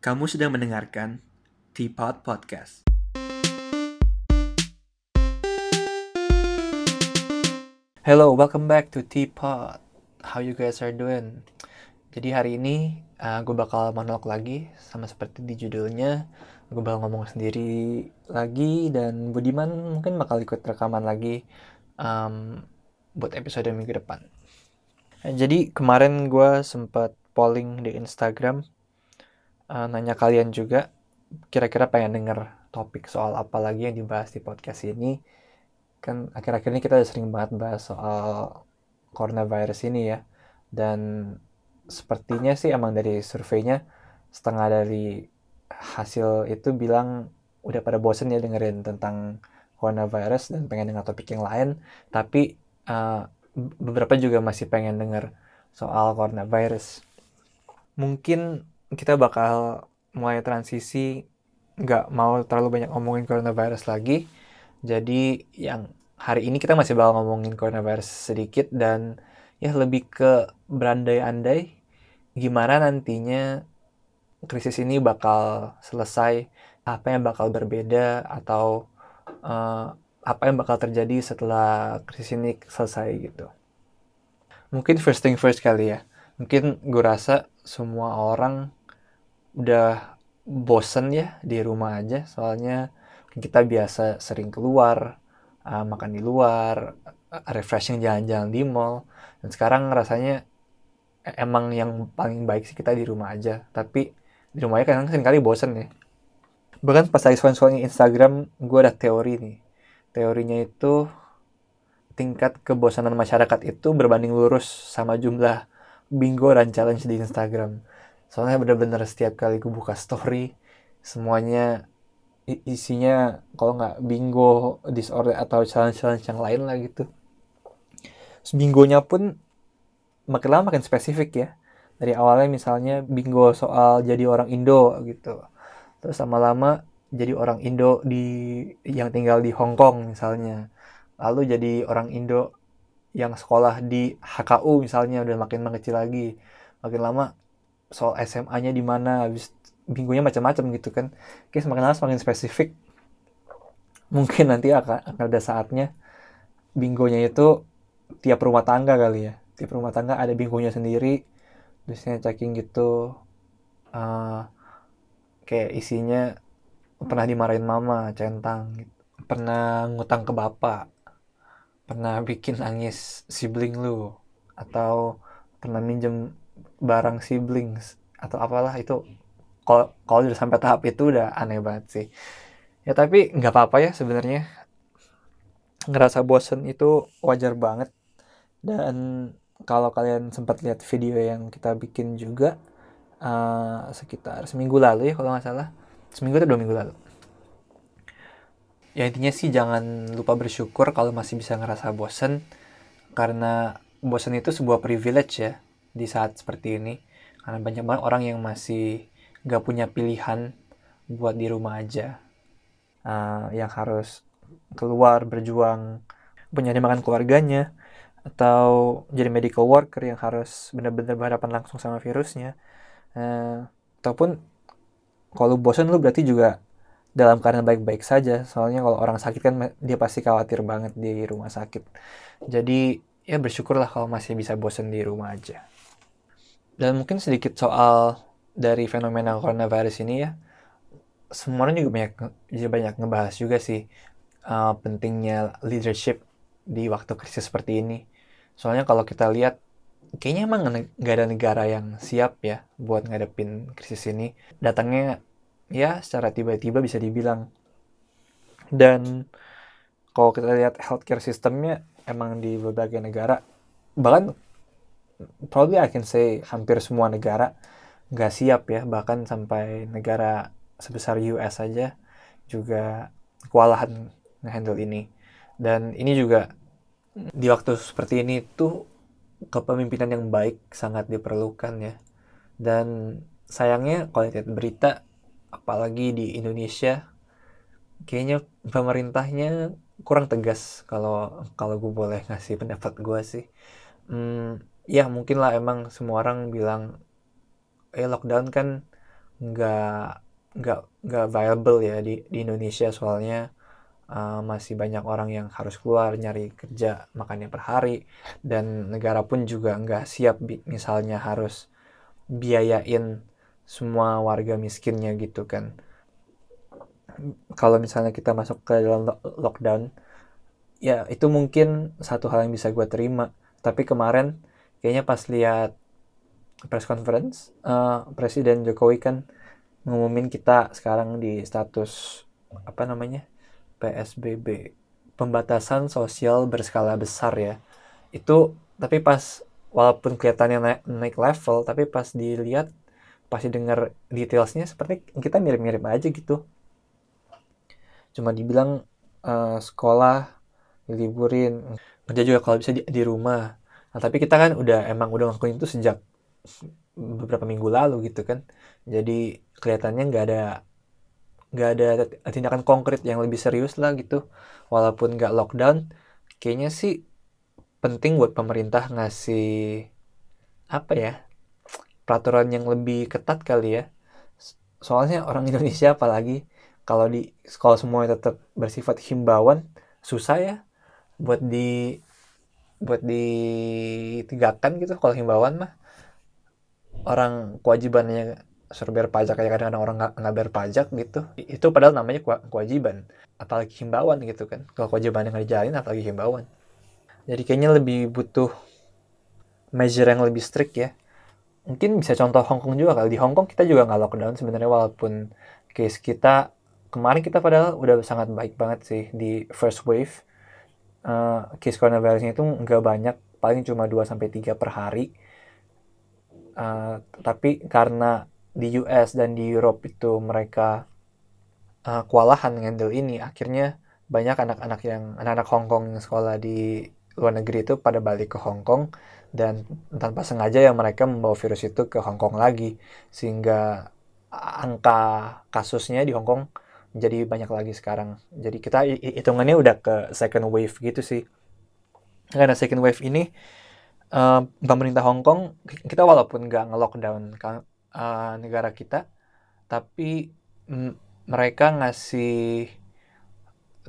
Kamu sedang mendengarkan Teapot Podcast. Hello, welcome back to Teapot. How you guys are doing? Jadi hari ini uh, gue bakal monolog lagi sama seperti di judulnya. Gue bakal ngomong sendiri lagi dan Budiman mungkin bakal ikut rekaman lagi um, buat episode minggu depan. Jadi kemarin gue sempat polling di Instagram uh, nanya kalian juga kira-kira pengen denger topik soal apa lagi yang dibahas di podcast ini. Kan akhir-akhir ini kita udah sering banget bahas soal coronavirus ini ya. Dan sepertinya sih emang dari surveinya setengah dari hasil itu bilang udah pada bosen ya dengerin tentang coronavirus dan pengen dengar topik yang lain. Tapi uh, beberapa juga masih pengen denger soal coronavirus. Mungkin kita bakal mulai transisi nggak mau terlalu banyak ngomongin coronavirus lagi jadi yang hari ini kita masih bakal ngomongin coronavirus sedikit dan ya lebih ke berandai-andai gimana nantinya krisis ini bakal selesai, apa yang bakal berbeda atau uh, apa yang bakal terjadi setelah krisis ini selesai gitu. Mungkin first thing first kali ya. Mungkin gue rasa semua orang udah bosen ya di rumah aja. Soalnya kita biasa sering keluar uh, makan di luar uh, refreshing jalan-jalan di mall. Dan sekarang rasanya e, emang yang paling baik sih kita di rumah aja. Tapi di rumahnya kadang sering kali bosen ya. Bahkan pas lagi scrolling Instagram gue ada teori nih. Teorinya itu tingkat kebosanan masyarakat itu berbanding lurus sama jumlah bingo dan challenge di Instagram soalnya bener-bener setiap kali gue buka story semuanya isinya kalau nggak bingo disorder atau challenge-challenge yang lain lah gitu. Terus bingonya pun makin lama makin spesifik ya. Dari awalnya misalnya bingo soal jadi orang Indo gitu. Terus lama-lama jadi orang Indo di yang tinggal di Hong Kong misalnya. Lalu jadi orang Indo yang sekolah di HKU misalnya udah makin mengecil lagi. Makin lama soal SMA-nya di mana habis bingonya macam-macam gitu kan. Oke semakin lama semakin spesifik. Mungkin nanti akan, akan ada saatnya bingonya itu tiap rumah tangga kali ya. Tiap rumah tangga ada bingonya sendiri. Biasanya checking gitu uh, kayak isinya pernah dimarahin mama centang gitu. pernah ngutang ke bapak. Pernah bikin nangis sibling lu. Atau pernah minjem barang siblings atau apalah itu kalau kalau udah sampai tahap itu udah aneh banget sih. Ya tapi nggak apa-apa ya sebenarnya. Ngerasa bosen itu wajar banget. Dan kalau kalian sempat lihat video yang kita bikin juga uh, sekitar seminggu lalu ya kalau nggak salah. Seminggu atau dua minggu lalu. Ya intinya sih jangan lupa bersyukur kalau masih bisa ngerasa bosen. Karena bosen itu sebuah privilege ya di saat seperti ini. Karena banyak banget orang yang masih gak punya pilihan buat di rumah aja. Uh, yang harus keluar berjuang punya makan keluarganya atau jadi medical worker yang harus benar-benar berhadapan langsung sama virusnya. Uh, ataupun kalau bosan lu berarti juga dalam keadaan baik-baik saja. Soalnya kalau orang sakit kan dia pasti khawatir banget di rumah sakit. Jadi ya bersyukurlah kalau masih bisa bosan di rumah aja dan mungkin sedikit soal dari fenomena coronavirus ini ya. Semua orang juga banyak juga banyak ngebahas juga sih uh, pentingnya leadership di waktu krisis seperti ini. Soalnya kalau kita lihat kayaknya emang nggak ada negara yang siap ya buat ngadepin krisis ini. Datangnya ya secara tiba-tiba bisa dibilang. Dan kalau kita lihat healthcare sistemnya emang di berbagai negara bahkan probably I can say hampir semua negara nggak siap ya bahkan sampai negara sebesar US saja juga kewalahan ngehandle ini. Dan ini juga di waktu seperti ini tuh kepemimpinan yang baik sangat diperlukan ya. Dan sayangnya kalau lihat berita apalagi di Indonesia kayaknya pemerintahnya kurang tegas kalau kalau gue boleh ngasih pendapat gue sih. Hmm, ya mungkin lah emang semua orang bilang eh lockdown kan nggak nggak nggak viable ya di di Indonesia soalnya uh, masih banyak orang yang harus keluar nyari kerja makannya per hari dan negara pun juga nggak siap misalnya harus biayain semua warga miskinnya gitu kan. Kalau misalnya kita masuk ke dalam lockdown ya itu mungkin satu hal yang bisa gue terima. Tapi kemarin kayaknya pas lihat press conference uh, Presiden Jokowi kan ngumumin kita sekarang di status apa namanya PSBB pembatasan sosial berskala besar ya. Itu tapi pas walaupun kelihatannya naik, naik level tapi pas dilihat pasti dengar detailsnya seperti kita mirip-mirip aja gitu. Cuma dibilang uh, sekolah liburin kerja juga kalau bisa di, di rumah nah tapi kita kan udah emang udah ngelakuin itu sejak beberapa minggu lalu gitu kan. Jadi kelihatannya nggak ada nggak ada tindakan konkret yang lebih serius lah gitu. Walaupun nggak lockdown kayaknya sih penting buat pemerintah ngasih apa ya peraturan yang lebih ketat kali ya. Soalnya orang Indonesia apalagi kalau di sekolah semua tetap bersifat himbauan susah ya buat di buat ditegakkan gitu kalau himbauan mah. Orang kewajibannya suruh bayar pajak kayak kadang-kadang orang nggak bayar pajak gitu. Itu padahal namanya kewajiban apalagi himbauan gitu kan. Kalau kewajiban yang dijalin apalagi himbauan. Jadi kayaknya lebih butuh measure yang lebih strict ya. Mungkin bisa contoh Hongkong juga kalau di Hongkong kita juga nggak lockdown sebenarnya walaupun case kita kemarin kita padahal udah sangat baik banget sih di first wave uh, case coronavirusnya itu nggak banyak paling cuma 2 sampai tiga per hari. Uh, tapi karena di US dan di Europe itu mereka uh, kewalahan handle ini akhirnya banyak anak-anak yang anak-anak Hong Kong yang sekolah di luar negeri itu pada balik ke Hong Kong dan tanpa sengaja yang mereka membawa virus itu ke Hong Kong lagi. Sehingga angka kasusnya di Hong Kong jadi banyak lagi sekarang. Jadi kita hitungannya udah ke second wave gitu sih. Karena second wave ini uh, pemerintah Hong Kong kita walaupun nggak nge-lockdown uh, negara kita, tapi mereka ngasih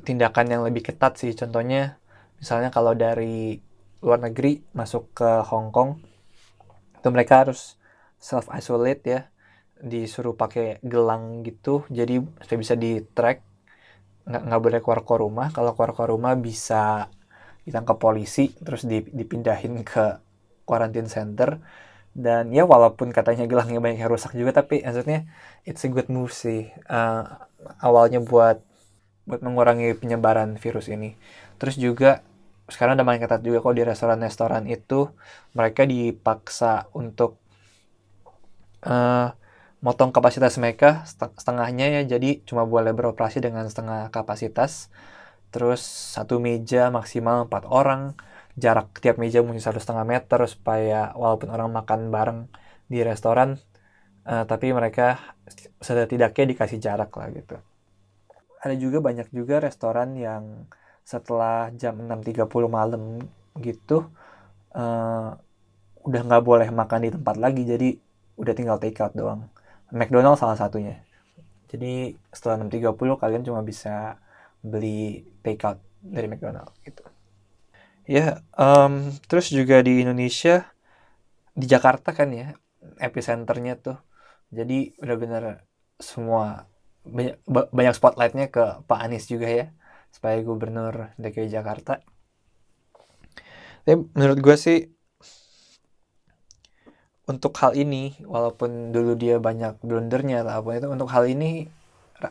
tindakan yang lebih ketat sih. Contohnya, misalnya kalau dari luar negeri masuk ke Hong Kong, itu mereka harus self isolate ya, disuruh pakai gelang gitu, jadi supaya bisa di track, nggak nggak boleh keluar keluar rumah. Kalau keluar keluar rumah bisa ditangkap polisi, terus dipindahin ke quarantine center. Dan ya walaupun katanya gelangnya banyak yang rusak juga tapi maksudnya it's a good move sih uh, awalnya buat buat mengurangi penyebaran virus ini. Terus juga sekarang udah main ketat juga kok di restoran-restoran itu. Mereka dipaksa untuk uh, motong kapasitas mereka setengahnya ya. Jadi cuma boleh beroperasi dengan setengah kapasitas. Terus satu meja maksimal empat orang. Jarak tiap meja mungkin satu setengah meter supaya walaupun orang makan bareng di restoran uh, tapi mereka setidaknya dikasih jarak lah gitu. Ada juga banyak juga restoran yang setelah jam 6.30 malam gitu uh, udah nggak boleh makan di tempat lagi. Jadi udah tinggal take out doang McDonald salah satunya jadi setelah 6.30 kalian cuma bisa beli take out dari McDonald gitu Ya, um, terus juga di Indonesia, di Jakarta kan ya, epicenternya tuh. Jadi benar-benar semua banyak, banyak spotlightnya ke Pak Anies juga ya, sebagai gubernur DKI Jakarta. Tapi menurut gue sih untuk hal ini, walaupun dulu dia banyak blundernya lah, apa itu untuk hal ini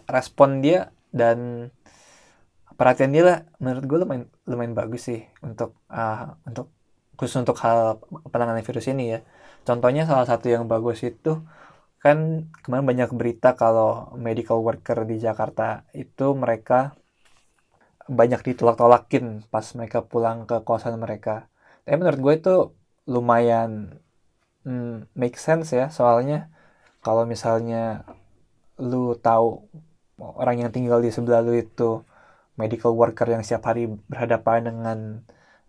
respon dia dan perhatian dia lah menurut gue lumayan lumayan bagus sih untuk uh, untuk khusus untuk hal penanganan virus ini ya contohnya salah satu yang bagus itu kan kemarin banyak berita kalau medical worker di Jakarta itu mereka banyak ditolak-tolakin pas mereka pulang ke kosan mereka. Tapi menurut gue itu lumayan hmm, make sense ya soalnya kalau misalnya lu tahu orang yang tinggal di sebelah lu itu medical worker yang setiap hari berhadapan dengan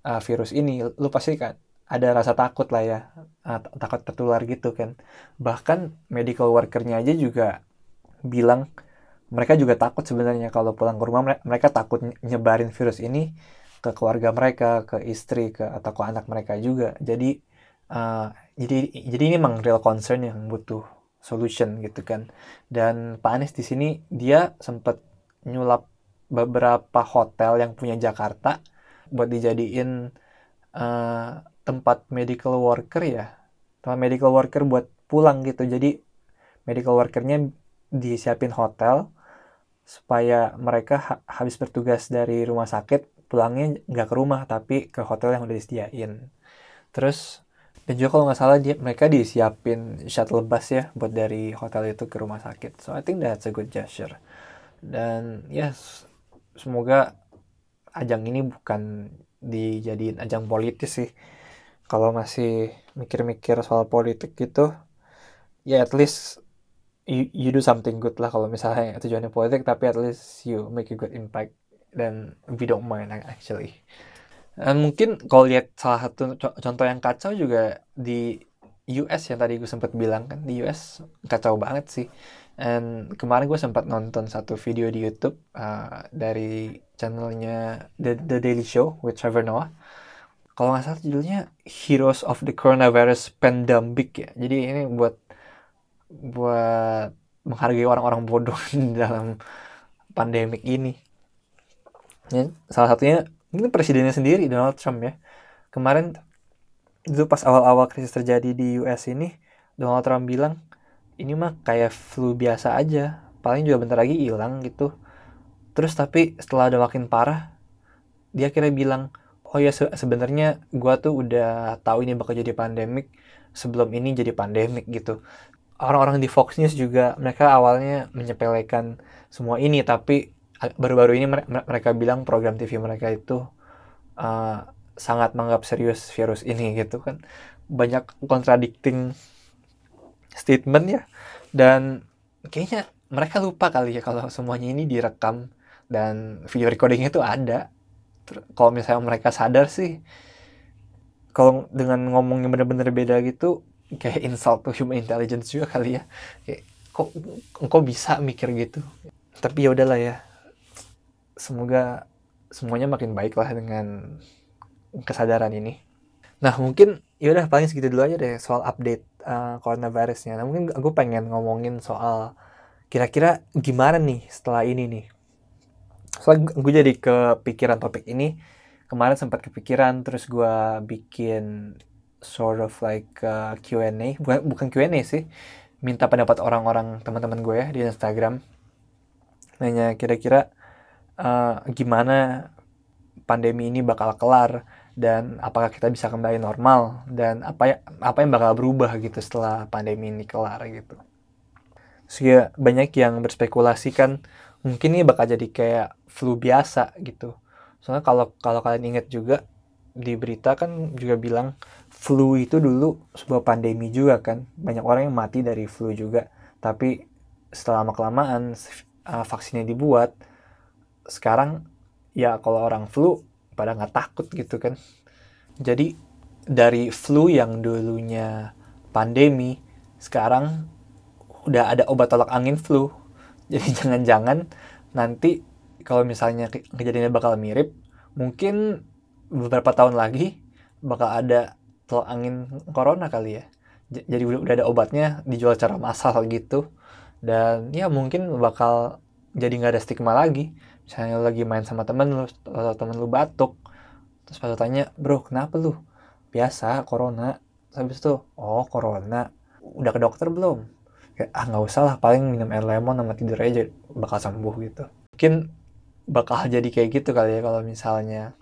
uh, virus ini, lu pasti kan ada rasa takut lah ya uh, takut tertular gitu kan. Bahkan medical workernya aja juga bilang mereka juga takut sebenarnya kalau pulang ke rumah mereka takut nyebarin virus ini ke keluarga mereka ke istri ke atau ke anak mereka juga. Jadi uh, jadi jadi ini memang real concern yang butuh solution gitu kan. Dan Pak Anies di sini dia sempat nyulap beberapa hotel yang punya Jakarta buat dijadiin uh, tempat medical worker ya. Tempat medical worker buat pulang gitu. Jadi medical workernya disiapin hotel supaya mereka ha habis bertugas dari rumah sakit pulangnya nggak ke rumah tapi ke hotel yang udah disediain. Terus dan juga kalau nggak salah dia mereka disiapin shuttle bus ya buat dari hotel itu ke rumah sakit. So I think that's a good gesture. Dan yes semoga ajang ini bukan dijadiin ajang politis sih. Kalau masih mikir-mikir soal politik gitu ya at least you, you do something good lah kalau misalnya tujuannya politik tapi at least you make a good impact. Dan we don't mind actually Uh, mungkin kalau lihat salah satu contoh yang kacau juga di US yang tadi gue sempat bilang kan di US kacau banget sih. And kemarin gue sempat nonton satu video di YouTube uh, dari channelnya The, The Daily Show with Trevor Noah. Kalau nggak salah judulnya Heroes of the Coronavirus Pandemic ya. Jadi ini buat buat menghargai orang-orang bodoh dalam pandemik ini. Ya, salah satunya ini presidennya sendiri Donald Trump ya. Kemarin itu pas awal-awal krisis terjadi di US ini Donald Trump bilang ini mah kayak flu biasa aja. Paling juga bentar lagi hilang gitu. Terus tapi setelah ada makin parah dia kira bilang oh ya se sebenarnya gua tuh udah tahu ini bakal jadi pandemik sebelum ini jadi pandemik gitu. Orang-orang di Fox News juga mereka awalnya menyepelekan semua ini tapi baru-baru ini mereka bilang program TV mereka itu uh, sangat menganggap serius virus ini gitu kan. Banyak contradicting statement ya. Dan kayaknya mereka lupa kali ya kalau semuanya ini direkam dan video recordingnya itu ada. Kalau misalnya mereka sadar sih kalau dengan ngomongnya bener-bener beda gitu kayak insult to human intelligence juga kali ya. Kayak kok kok bisa mikir gitu? Tapi ya udahlah ya semoga semuanya makin baik lah dengan kesadaran ini. Nah mungkin yaudah paling segitu dulu aja deh soal update uh, coronavirusnya. Nah mungkin aku pengen ngomongin soal kira-kira gimana nih setelah ini nih. Soalnya gue jadi kepikiran topik ini kemarin sempat kepikiran terus gue bikin sort of like uh, Q&A bukan bukan Q&A sih minta pendapat orang-orang teman-teman gue ya di Instagram nanya kira-kira uh, gimana pandemi ini bakal kelar dan apakah kita bisa kembali normal dan apa ya apa yang bakal berubah gitu setelah pandemi ini kelar gitu. Sehingga banyak yang berspekulasi kan mungkin ini bakal jadi kayak flu biasa gitu. Soalnya kalau kalau kalian ingat juga di berita kan juga bilang flu itu dulu sebuah pandemi juga kan. Banyak orang yang mati dari flu juga. Tapi setelah lama kelamaan uh, vaksinnya dibuat, sekarang ya kalau orang flu pada nggak takut gitu kan. Jadi dari flu yang dulunya pandemi sekarang udah ada obat tolak angin flu. Jadi jangan-jangan nanti kalau misalnya kejadiannya bakal mirip mungkin beberapa tahun lagi bakal ada tolak angin corona kali ya. Jadi udah ada obatnya dijual secara massal gitu. Dan ya mungkin bakal jadi nggak ada stigma lagi misalnya lagi main sama temen lu temen lu batuk terus pas tanya bro kenapa lu? Biasa corona. Terus habis itu oh corona. Udah ke dokter belum? Kayak ah nggak usah lah paling minum air lemon sama tidur aja bakal sembuh gitu. Mungkin bakal jadi kayak gitu kali ya kalau misalnya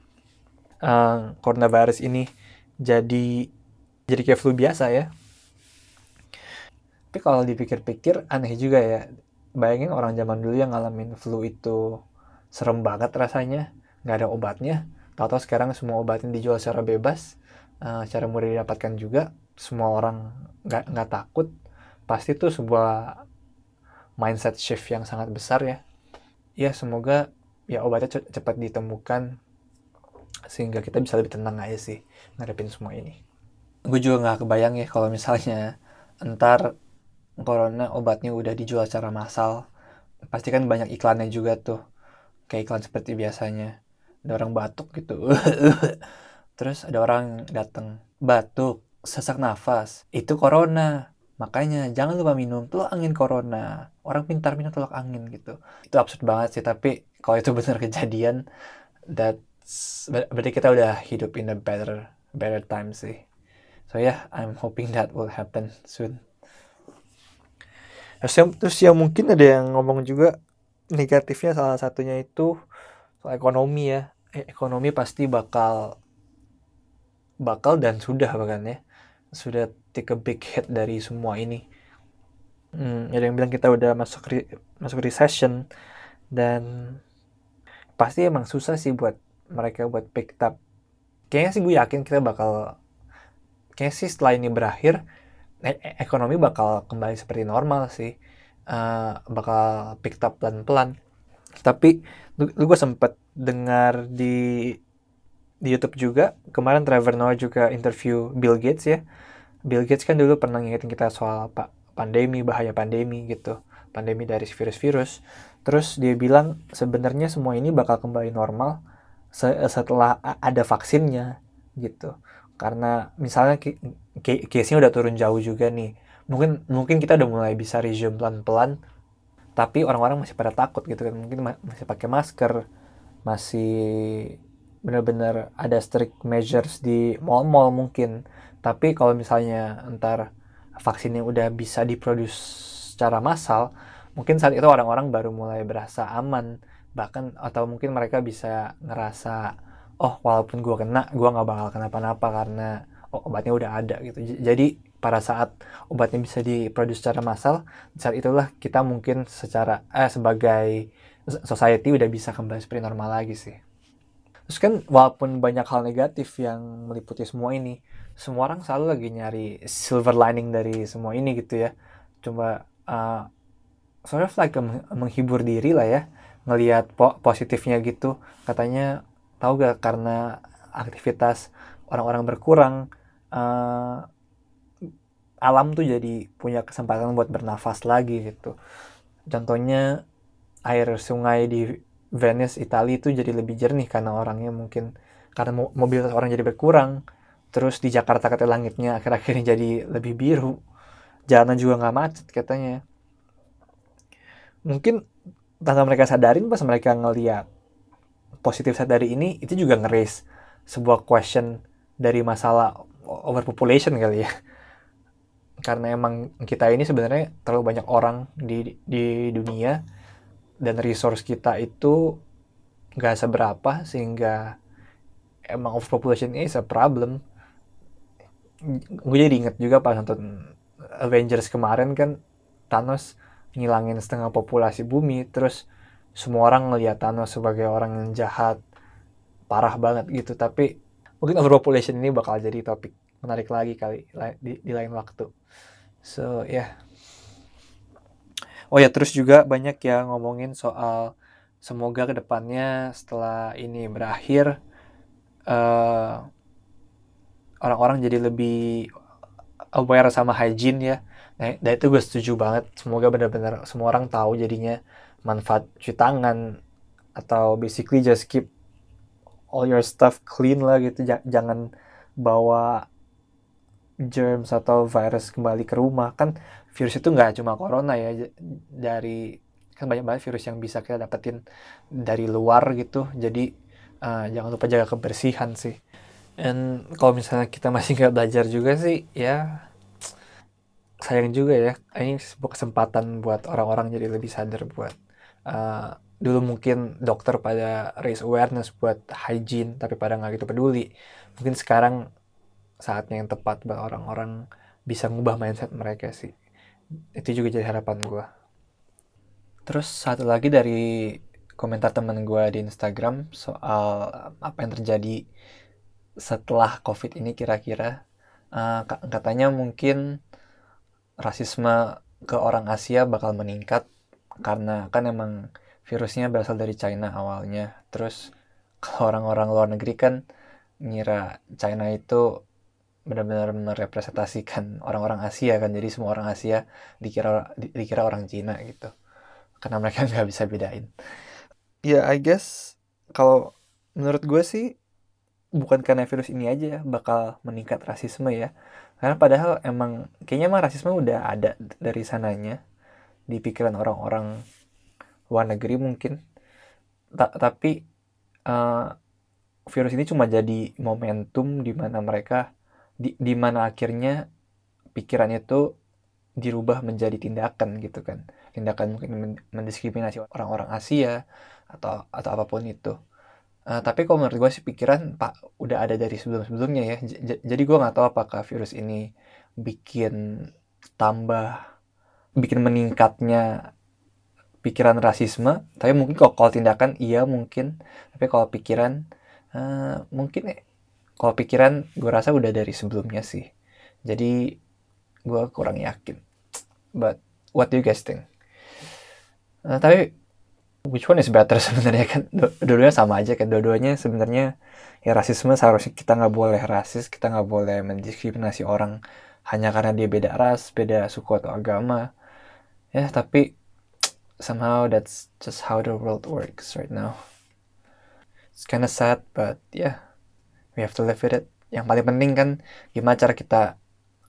uh, coronavirus ini jadi jadi kayak flu biasa ya. Tapi kalau dipikir-pikir aneh juga ya. Bayangin orang zaman dulu yang ngalamin flu itu serem banget rasanya. Nggak ada obatnya. Tahu-tahu sekarang semua obatnya dijual secara bebas. Uh, secara mudah didapatkan juga. Semua orang nggak nggak takut. Pasti itu sebuah mindset shift yang sangat besar ya. Ya semoga ya obatnya cepat ditemukan sehingga kita bisa lebih tenang aja sih ngadepin semua ini. Gue juga nggak kebayang ya kalau misalnya entar corona obatnya udah dijual secara massal. Pasti kan banyak iklannya juga tuh kayak iklan seperti biasanya. Ada orang batuk gitu. Terus ada orang datang batuk sesak nafas. Itu corona. Makanya jangan lupa minum telur angin corona. Orang pintar minum telur angin gitu. Itu absurd banget sih tapi kalau itu benar kejadian that's berarti kita udah hidup in a better better time sih. So yeah I'm hoping that will happen soon. Terus yang, terus yang mungkin ada yang ngomong juga negatifnya salah satunya itu ekonomi ya. Eh, ekonomi pasti bakal bakal dan sudah bahkan ya. Sudah take a big hit dari semua ini. Hmm, ada yang bilang kita udah masuk re masuk recession dan pasti emang susah sih buat mereka buat pick up. Kayaknya sih gue yakin kita bakal kayaknya sih setelah ini berakhir e, e ekonomi bakal kembali seperti normal sih uh, bakal pick up pelan-pelan. Tapi lu, lu gue sempet dengar di di YouTube juga kemarin Trevor Noah juga interview Bill Gates ya. Bill Gates kan dulu pernah ngingetin kita soal pak pandemi bahaya pandemi gitu. Pandemi dari virus-virus. Terus dia bilang sebenarnya semua ini bakal kembali normal setelah ada vaksinnya gitu. Karena misalnya case-nya udah turun jauh juga nih mungkin mungkin kita udah mulai bisa resume pelan-pelan tapi orang-orang masih pada takut gitu kan. Mungkin masih pakai masker masih benar-benar ada strict measures di mall-mall mungkin. Tapi kalau misalnya ntar vaksinnya udah bisa diproduksi secara massal mungkin saat itu orang-orang baru mulai berasa aman. Bahkan atau mungkin mereka bisa ngerasa oh walaupun gue kena gue nggak bakal kenapa-napa karena oh, obatnya udah ada gitu. Jadi pada saat obatnya bisa diproduksi secara massal saat itulah kita mungkin secara eh sebagai society udah bisa kembali seperti normal lagi sih. Terus kan walaupun banyak hal negatif yang meliputi semua ini semua orang selalu lagi nyari silver lining dari semua ini gitu ya. Coba uh, sort of like menghibur diri lah ya ngelihat po positifnya gitu. Katanya tahu gak karena aktivitas orang-orang berkurang uh, alam tuh jadi punya kesempatan buat bernafas lagi gitu. Contohnya air sungai di Venice Italia itu jadi lebih jernih karena orangnya mungkin karena mobilitas orang jadi berkurang. Terus di Jakarta kata langitnya akhir-akhirnya jadi lebih biru. Jalanan juga nggak macet katanya. Mungkin tanpa mereka sadarin pas mereka ngeliat positif sadari ini itu juga ngeris sebuah question dari masalah overpopulation kali ya karena emang kita ini sebenarnya terlalu banyak orang di di dunia dan resource kita itu nggak seberapa sehingga emang overpopulation is a problem. Gue jadi inget juga pas nonton Avengers kemarin kan Thanos ngilangin setengah populasi bumi terus semua orang ngeliat Thanos sebagai orang yang jahat parah banget gitu. Tapi mungkin overpopulation ini bakal jadi topik menarik lagi kali di, di lain waktu so ya yeah. oh ya terus juga banyak yang ngomongin soal semoga ke depannya setelah ini berakhir uh, orang-orang jadi lebih aware sama hygiene ya Nah, dan itu gue setuju banget. Semoga benar-benar semua orang tahu jadinya manfaat cuci tangan atau basically just keep all your stuff clean lah gitu. Jangan bawa germs atau virus kembali ke rumah. Kan virus itu nggak cuma corona ya. Dari kan banyak banget virus yang bisa kita dapetin dari luar gitu. Jadi uh, jangan lupa jaga kebersihan sih. Dan kalau misalnya kita masih nggak belajar juga sih, ya sayang juga ya ini sebuah kesempatan buat orang-orang jadi lebih sadar buat uh, dulu mungkin dokter pada raise awareness buat hygiene tapi pada nggak gitu peduli mungkin sekarang saatnya yang tepat buat orang-orang bisa ngubah mindset mereka sih. Itu juga jadi harapan gue terus satu lagi dari komentar temen gue di Instagram soal apa yang terjadi setelah covid ini kira-kira. Uh, katanya mungkin rasisme ke orang Asia bakal meningkat karena kan emang virusnya berasal dari China awalnya. Terus kalau orang-orang luar negeri kan ngira China itu benar-benar merepresentasikan orang-orang Asia kan. Jadi semua orang Asia dikira di, dikira orang Cina gitu. Karena mereka nggak bisa bedain. Ya yeah, I guess kalau menurut gue sih bukan karena virus ini aja bakal meningkat rasisme ya. Karena padahal emang kayaknya mah rasisme udah ada dari sananya. Di pikiran orang-orang luar negeri mungkin. Ta tapi uh, virus ini cuma jadi momentum di mana mereka di, di mana akhirnya pikiran itu dirubah menjadi tindakan gitu kan. Tindakan mungkin mendiskriminasi orang-orang Asia atau atau apa pun itu. Uh, tapi kalau menurut gue sih pikiran pak udah ada dari sebelum-sebelumnya ya. J jadi gue nggak tahu apakah virus ini bikin tambah bikin meningkatnya pikiran rasisme. Tapi mungkin kalau, kalau tindakan iya mungkin. Tapi kalau pikiran uh, mungkin kalau pikiran gue rasa udah dari sebelumnya sih. Jadi gue kurang yakin. But what do you guys think? Uh, tapi which one is better sebenarnya kan? Dua-duanya sama aja kan? Dua-duanya sebenarnya ya rasisme seharusnya kita nggak boleh rasis kita nggak boleh mendiskriminasi orang hanya karena dia beda ras beda suku atau agama. Ya tapi somehow that's just how the world works right now. It's kind of sad but yeah we have to live with it. Yang paling penting kan gimana cara kita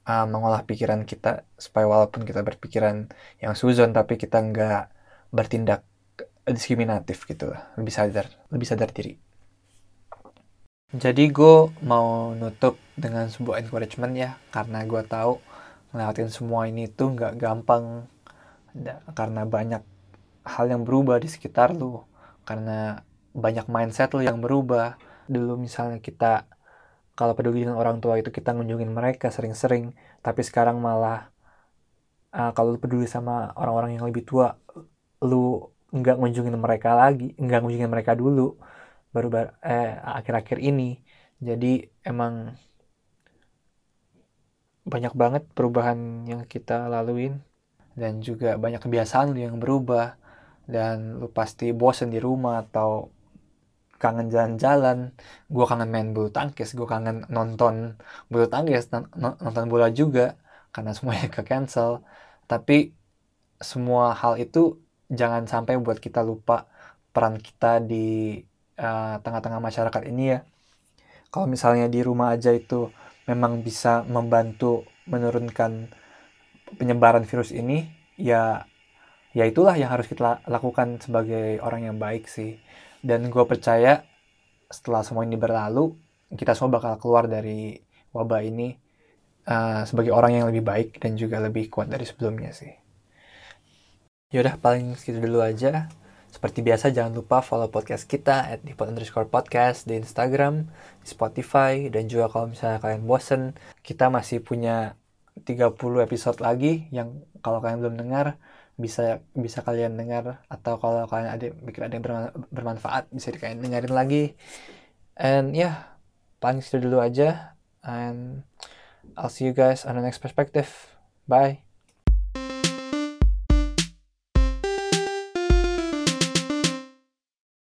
uh, mengolah pikiran kita supaya walaupun kita berpikiran yang suzon tapi kita nggak bertindak diskriminatif gitu lah. Lebih sadar lebih sadar diri. Jadi gue mau nutup dengan sebuah encouragement ya karena gue tahu ngelewatin semua ini tuh nggak gampang. Karena banyak hal yang berubah di sekitar lu. Karena banyak mindset lu yang berubah dulu misalnya kita kalau peduli dengan orang tua itu kita ngunjungin mereka sering-sering tapi sekarang malah uh, kalau peduli sama orang-orang yang lebih tua lu nggak ngunjungin mereka lagi nggak ngunjungin mereka dulu baru bar eh akhir-akhir ini. Jadi emang banyak banget perubahan yang kita laluin dan juga banyak kebiasaan lu yang berubah dan lu pasti bosen di rumah atau kangen jalan-jalan gue kangen main bulu tangkis gue kangen nonton bulu tangkis nonton bola juga karena semuanya ke cancel tapi semua hal itu jangan sampai buat kita lupa peran kita di eh, tengah-tengah uh, masyarakat ini ya. Kalau misalnya di rumah aja itu memang bisa membantu menurunkan penyebaran virus ini, ya ya itulah yang harus kita lakukan sebagai orang yang baik sih. Dan gue percaya setelah semua ini berlalu, kita semua bakal keluar dari wabah ini uh, sebagai orang yang lebih baik dan juga lebih kuat dari sebelumnya sih. Yaudah paling segitu dulu aja. Seperti biasa jangan lupa follow podcast kita at dipot underscore podcast di Instagram, di Spotify, dan juga kalau misalnya kalian bosen, kita masih punya 30 episode lagi yang kalau kalian belum dengar bisa bisa kalian dengar atau kalau kalian ada pikir ada yang bermanfaat bisa kalian dengerin lagi. And yeah, paling segitu dulu aja. And I'll see you guys on the next perspective. Bye